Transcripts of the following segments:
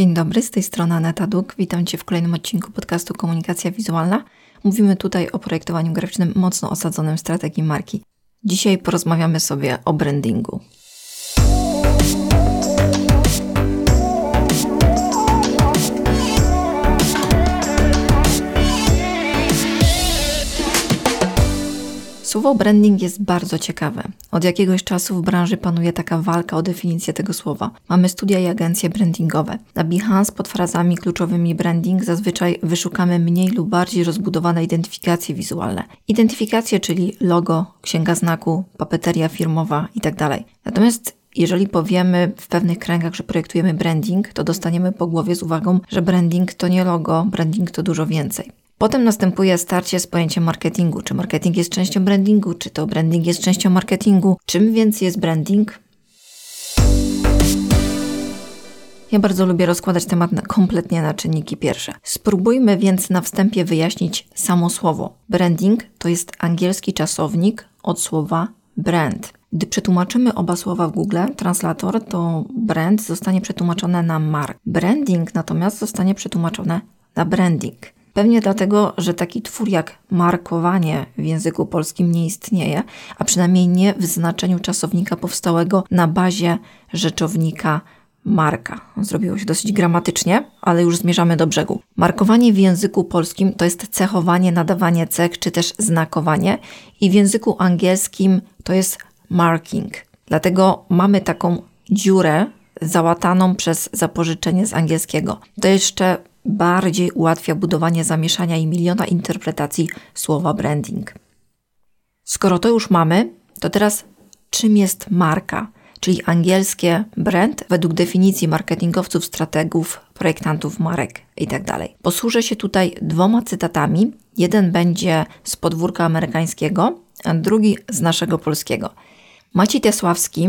Dzień dobry, z tej strony Aneta Duk. Witam Cię w kolejnym odcinku podcastu Komunikacja Wizualna. Mówimy tutaj o projektowaniu graficznym mocno osadzonym w strategii marki. Dzisiaj porozmawiamy sobie o brandingu. Słowo branding jest bardzo ciekawe. Od jakiegoś czasu w branży panuje taka walka o definicję tego słowa. Mamy studia i agencje brandingowe. Na Behance pod frazami kluczowymi branding zazwyczaj wyszukamy mniej lub bardziej rozbudowane identyfikacje wizualne. Identyfikacje, czyli logo, księga znaku, papeteria firmowa itd. Tak Natomiast jeżeli powiemy w pewnych kręgach, że projektujemy branding, to dostaniemy po głowie z uwagą, że branding to nie logo, branding to dużo więcej. Potem następuje starcie z pojęciem marketingu. Czy marketing jest częścią brandingu, czy to branding jest częścią marketingu? Czym więc jest branding? Ja bardzo lubię rozkładać temat na, kompletnie na czynniki pierwsze. Spróbujmy więc na wstępie wyjaśnić samo słowo. Branding to jest angielski czasownik od słowa brand. Gdy przetłumaczymy oba słowa w Google Translator, to brand zostanie przetłumaczone na mark. Branding natomiast zostanie przetłumaczone na branding. Pewnie dlatego, że taki twór jak markowanie w języku polskim nie istnieje, a przynajmniej nie w znaczeniu czasownika powstałego na bazie rzeczownika marka. Zrobiło się dosyć gramatycznie, ale już zmierzamy do brzegu. Markowanie w języku polskim to jest cechowanie, nadawanie cech czy też znakowanie, i w języku angielskim to jest marking. Dlatego mamy taką dziurę załataną przez zapożyczenie z angielskiego. To jeszcze bardziej ułatwia budowanie zamieszania i miliona interpretacji słowa branding. Skoro to już mamy, to teraz czym jest marka, czyli angielskie brand według definicji marketingowców, strategów, projektantów marek itd. Tak Posłużę się tutaj dwoma cytatami. Jeden będzie z podwórka amerykańskiego, a drugi z naszego polskiego. Maciej Tesławski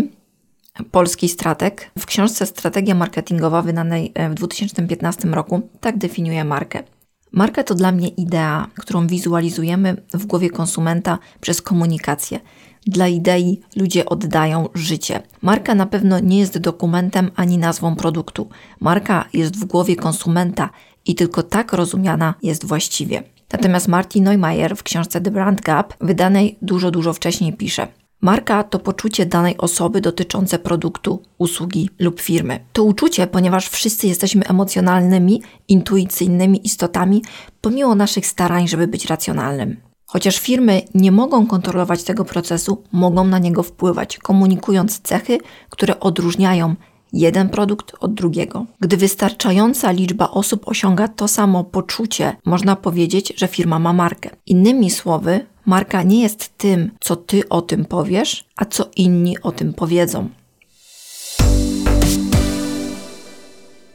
polski strateg. W książce Strategia marketingowa wydanej e, w 2015 roku tak definiuje markę. Marka to dla mnie idea, którą wizualizujemy w głowie konsumenta przez komunikację. Dla idei ludzie oddają życie. Marka na pewno nie jest dokumentem ani nazwą produktu. Marka jest w głowie konsumenta i tylko tak rozumiana jest właściwie. Natomiast Martin Neumayer w książce The Brand Gap, wydanej dużo, dużo wcześniej, pisze: Marka to poczucie danej osoby dotyczące produktu, usługi lub firmy. To uczucie, ponieważ wszyscy jesteśmy emocjonalnymi, intuicyjnymi istotami, pomimo naszych starań, żeby być racjonalnym. Chociaż firmy nie mogą kontrolować tego procesu, mogą na niego wpływać, komunikując cechy, które odróżniają jeden produkt od drugiego. Gdy wystarczająca liczba osób osiąga to samo poczucie, można powiedzieć, że firma ma markę. Innymi słowy, marka nie jest tym, co ty o tym powiesz, a co inni o tym powiedzą.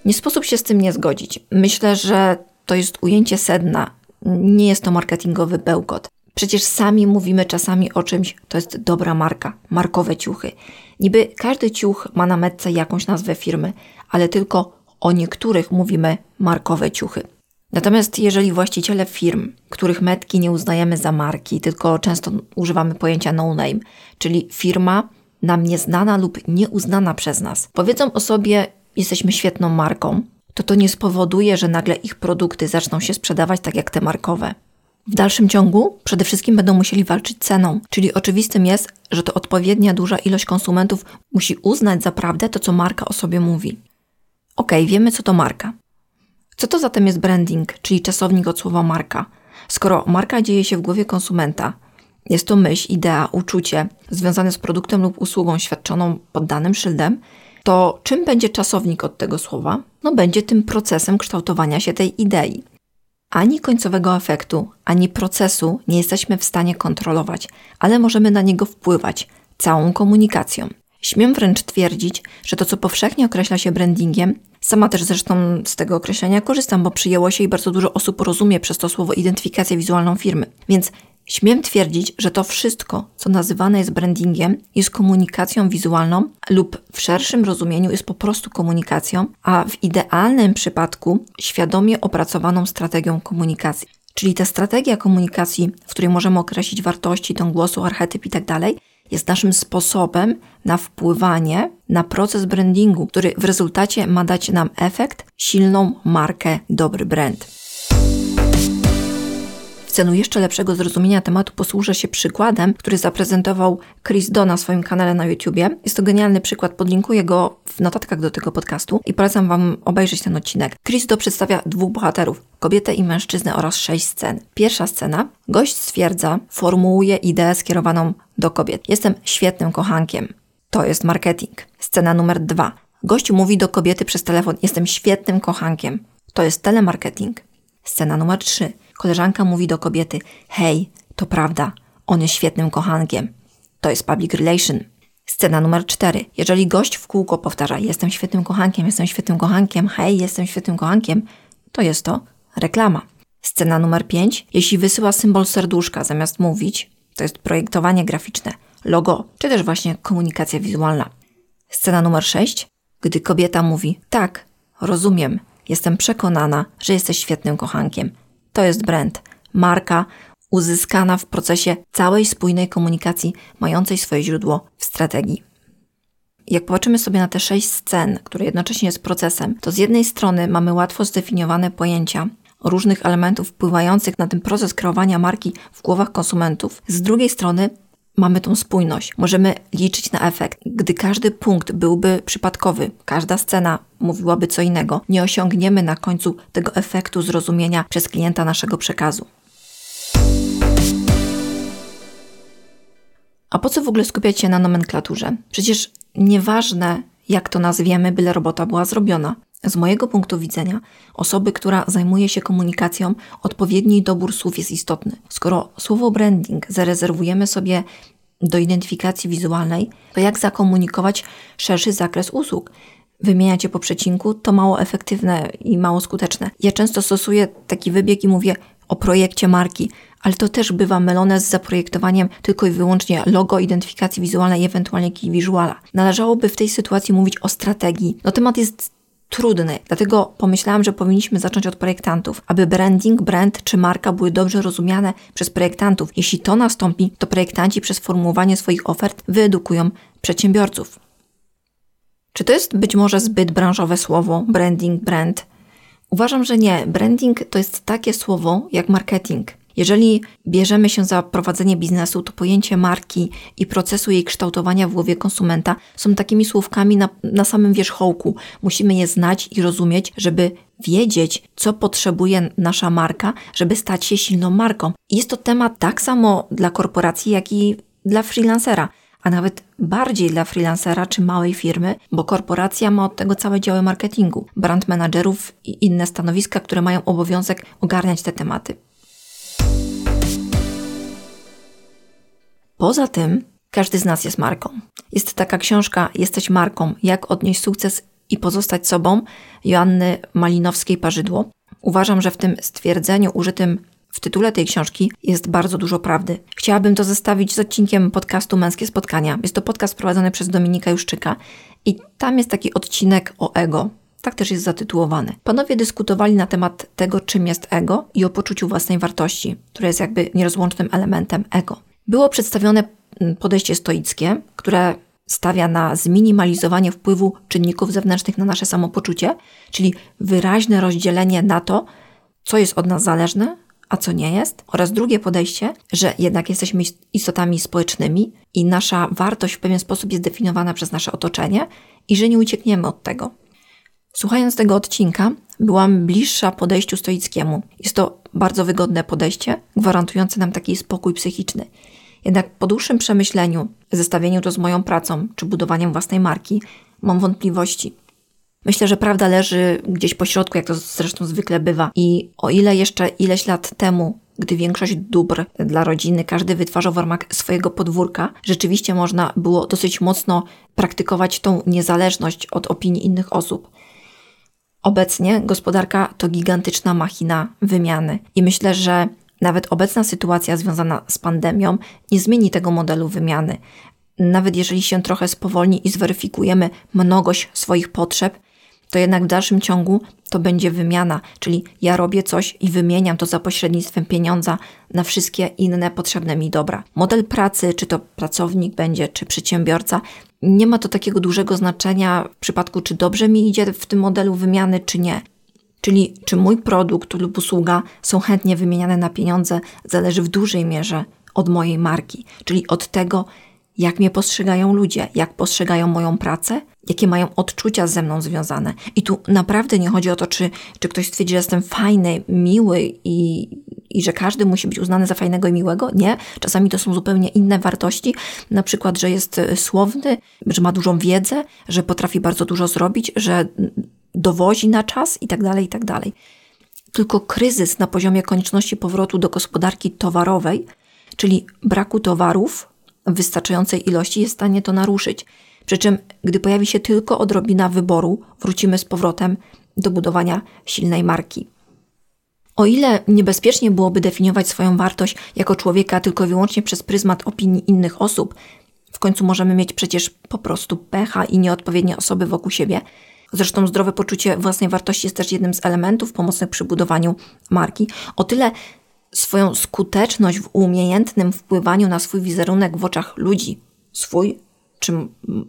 Nie sposób się z tym nie zgodzić. Myślę, że to jest ujęcie sedna. Nie jest to marketingowy bełkot. Przecież sami mówimy czasami o czymś, to jest dobra marka, markowe ciuchy. Niby każdy ciuch ma na metce jakąś nazwę firmy, ale tylko o niektórych mówimy markowe ciuchy. Natomiast jeżeli właściciele firm, których metki nie uznajemy za marki, tylko często używamy pojęcia no name, czyli firma nam nieznana lub nieuznana przez nas, powiedzą o sobie, jesteśmy świetną marką, to to nie spowoduje, że nagle ich produkty zaczną się sprzedawać tak jak te markowe. W dalszym ciągu przede wszystkim będą musieli walczyć ceną, czyli oczywistym jest, że to odpowiednia duża ilość konsumentów musi uznać za prawdę to, co marka o sobie mówi. Ok, wiemy, co to marka. Co to zatem jest branding, czyli czasownik od słowa marka? Skoro marka dzieje się w głowie konsumenta, jest to myśl, idea, uczucie związane z produktem lub usługą świadczoną pod danym szyldem, to czym będzie czasownik od tego słowa? No będzie tym procesem kształtowania się tej idei. Ani końcowego efektu, ani procesu nie jesteśmy w stanie kontrolować, ale możemy na niego wpływać całą komunikacją. Śmiem wręcz twierdzić, że to, co powszechnie określa się brandingiem, sama też zresztą z tego określenia korzystam, bo przyjęło się i bardzo dużo osób rozumie przez to słowo identyfikację wizualną firmy. Więc Śmiem twierdzić, że to wszystko, co nazywane jest brandingiem, jest komunikacją wizualną lub w szerszym rozumieniu jest po prostu komunikacją, a w idealnym przypadku świadomie opracowaną strategią komunikacji. Czyli ta strategia komunikacji, w której możemy określić wartości, ton głosu, archetyp itd., tak jest naszym sposobem na wpływanie na proces brandingu, który w rezultacie ma dać nam efekt, silną markę, dobry brand celu jeszcze lepszego zrozumienia tematu posłużę się przykładem, który zaprezentował Chris Do na swoim kanale na YouTubie. Jest to genialny przykład, podlinkuję go w notatkach do tego podcastu i polecam Wam obejrzeć ten odcinek. Chris Do przedstawia dwóch bohaterów, kobietę i mężczyznę oraz sześć scen. Pierwsza scena, gość stwierdza, formułuje ideę skierowaną do kobiet. Jestem świetnym kochankiem. To jest marketing. Scena numer dwa. Gość mówi do kobiety przez telefon: Jestem świetnym kochankiem. To jest telemarketing. Scena numer trzy. Koleżanka mówi do kobiety: Hej, to prawda, on jest świetnym kochankiem. To jest public relation. Scena numer cztery. Jeżeli gość w kółko powtarza: Jestem świetnym kochankiem, jestem świetnym kochankiem, hej, jestem świetnym kochankiem, to jest to reklama. Scena numer pięć. Jeśli wysyła symbol serduszka zamiast mówić, to jest projektowanie graficzne, logo, czy też właśnie komunikacja wizualna. Scena numer sześć. Gdy kobieta mówi: Tak, rozumiem, jestem przekonana, że jesteś świetnym kochankiem to jest brand, marka uzyskana w procesie całej spójnej komunikacji, mającej swoje źródło w strategii. Jak popatrzymy sobie na te sześć scen, które jednocześnie jest procesem, to z jednej strony mamy łatwo zdefiniowane pojęcia różnych elementów wpływających na ten proces kreowania marki w głowach konsumentów. Z drugiej strony mamy tą spójność. Możemy liczyć na efekt. Gdy każdy punkt byłby przypadkowy, każda scena mówiłaby co innego, nie osiągniemy na końcu tego efektu zrozumienia przez klienta naszego przekazu. A po co w ogóle skupiać się na nomenklaturze? Przecież nieważne, jak to nazwiemy, byle robota była zrobiona. Z mojego punktu widzenia, osoby, która zajmuje się komunikacją, odpowiedni dobór słów jest istotny. Skoro słowo branding zarezerwujemy sobie do identyfikacji wizualnej, to jak zakomunikować szerszy zakres usług? Wymieniać je po przecinku to mało efektywne i mało skuteczne. Ja często stosuję taki wybieg i mówię o projekcie marki, ale to też bywa mylone z zaprojektowaniem tylko i wyłącznie logo, identyfikacji wizualnej ewentualnie key visuala. Należałoby w tej sytuacji mówić o strategii. No temat jest trudny. Dlatego pomyślałam, że powinniśmy zacząć od projektantów, aby branding, brand czy marka były dobrze rozumiane przez projektantów. Jeśli to nastąpi, to projektanci przez formułowanie swoich ofert wyedukują przedsiębiorców. Czy to jest być może zbyt branżowe słowo branding, brand? Uważam, że nie. Branding to jest takie słowo jak marketing. Jeżeli bierzemy się za prowadzenie biznesu, to pojęcie marki i procesu jej kształtowania w głowie konsumenta są takimi słówkami na, na samym wierzchołku. Musimy je znać i rozumieć, żeby wiedzieć, co potrzebuje nasza marka, żeby stać się silną marką. Jest to temat tak samo dla korporacji, jak i dla freelancera a nawet bardziej dla freelancera czy małej firmy, bo korporacja ma od tego całe działy marketingu, brand managerów i inne stanowiska, które mają obowiązek ogarniać te tematy. Poza tym, każdy z nas jest marką. Jest taka książka Jesteś marką, jak odnieść sukces i pozostać sobą Joanny Malinowskiej-Parzydło. Uważam, że w tym stwierdzeniu użytym w tytule tej książki jest bardzo dużo prawdy. Chciałabym to zestawić z odcinkiem podcastu Męskie Spotkania. Jest to podcast prowadzony przez Dominika Juszczyka i tam jest taki odcinek o ego. Tak też jest zatytułowany. Panowie dyskutowali na temat tego, czym jest ego i o poczuciu własnej wartości, które jest jakby nierozłącznym elementem ego. Było przedstawione mm, podejście stoickie, które stawia na zminimalizowanie wpływu czynników zewnętrznych na nasze samopoczucie, czyli wyraźne rozdzielenie na to, co jest od nas zależne, a co nie jest, oraz drugie podejście, że jednak jesteśmy istotami społecznymi i nasza wartość w pewien sposób jest definiowana przez nasze otoczenie i że nie uciekniemy od tego. Słuchając tego odcinka, byłam bliższa podejściu stoickiemu. Jest to bardzo wygodne podejście, gwarantujące nam taki spokój psychiczny. Jednak po dłuższym przemyśleniu, zestawieniu to z moją pracą czy budowaniem własnej marki, mam wątpliwości. Myślę, że prawda leży gdzieś po środku, jak to zresztą zwykle bywa. I o ile jeszcze ileś lat temu gdy większość dóbr dla rodziny każdy wytwarzał w ramach swojego podwórka, rzeczywiście można było dosyć mocno praktykować tą niezależność od opinii innych osób. Obecnie gospodarka to gigantyczna machina wymiany i myślę, że nawet obecna sytuacja związana z pandemią nie zmieni tego modelu wymiany. Nawet jeżeli się trochę spowolni i zweryfikujemy mnogość swoich potrzeb, to jednak w dalszym ciągu to będzie wymiana, czyli ja robię coś i wymieniam to za pośrednictwem pieniądza na wszystkie inne potrzebne mi dobra. Model pracy, czy to pracownik będzie, czy przedsiębiorca, nie ma to takiego dużego znaczenia w przypadku, czy dobrze mi idzie w tym modelu wymiany, czy nie. Czyli czy mój produkt lub usługa są chętnie wymieniane na pieniądze, zależy w dużej mierze od mojej marki, czyli od tego, jak mnie postrzegają ludzie, jak postrzegają moją pracę, jakie mają odczucia ze mną związane. I tu naprawdę nie chodzi o to, czy, czy ktoś stwierdzi, że jestem fajny, miły i, i że każdy musi być uznany za fajnego i miłego. Nie, czasami to są zupełnie inne wartości, na przykład, że jest e, słowny, że ma dużą wiedzę, że potrafi bardzo dużo zrobić, że dowozi na czas i tak dalej, i tak dalej. Tylko kryzys na poziomie konieczności powrotu do gospodarki towarowej, czyli braku towarów, w wystarczającej ilości jest w stanie to naruszyć. Przy czym, gdy pojawi się tylko odrobina wyboru, wrócimy z powrotem do budowania silnej marki. O ile niebezpiecznie byłoby definiować swoją wartość jako człowieka tylko i wyłącznie przez pryzmat opinii innych osób, w końcu możemy mieć przecież po prostu pecha i nieodpowiednie osoby wokół siebie. Zresztą zdrowe poczucie własnej wartości jest też jednym z elementów pomocnych przy budowaniu marki. O tyle swoją skuteczność w umiejętnym wpływaniu na swój wizerunek w oczach ludzi, swój, czy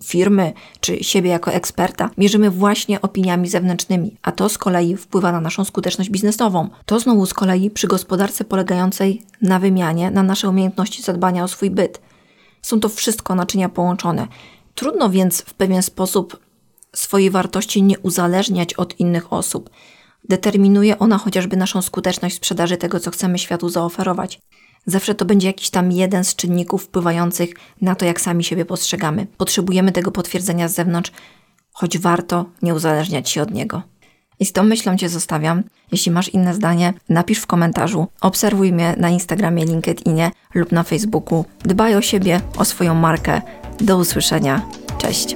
firmy, czy siebie jako eksperta, mierzymy właśnie opiniami zewnętrznymi, a to z kolei wpływa na naszą skuteczność biznesową. To znowu z kolei przy gospodarce polegającej na wymianie, na nasze umiejętności zadbania o swój byt. Są to wszystko naczynia połączone. Trudno więc w pewien sposób swojej wartości nie uzależniać od innych osób. Determinuje ona chociażby naszą skuteczność sprzedaży tego, co chcemy światu zaoferować. Zawsze to będzie jakiś tam jeden z czynników wpływających na to, jak sami siebie postrzegamy. Potrzebujemy tego potwierdzenia z zewnątrz, choć warto nie uzależniać się od niego. I z tą myślą Cię zostawiam. Jeśli masz inne zdanie, napisz w komentarzu. Obserwuj mnie na Instagramie, LinkedInie lub na Facebooku. Dbaj o siebie, o swoją markę. Do usłyszenia. Cześć.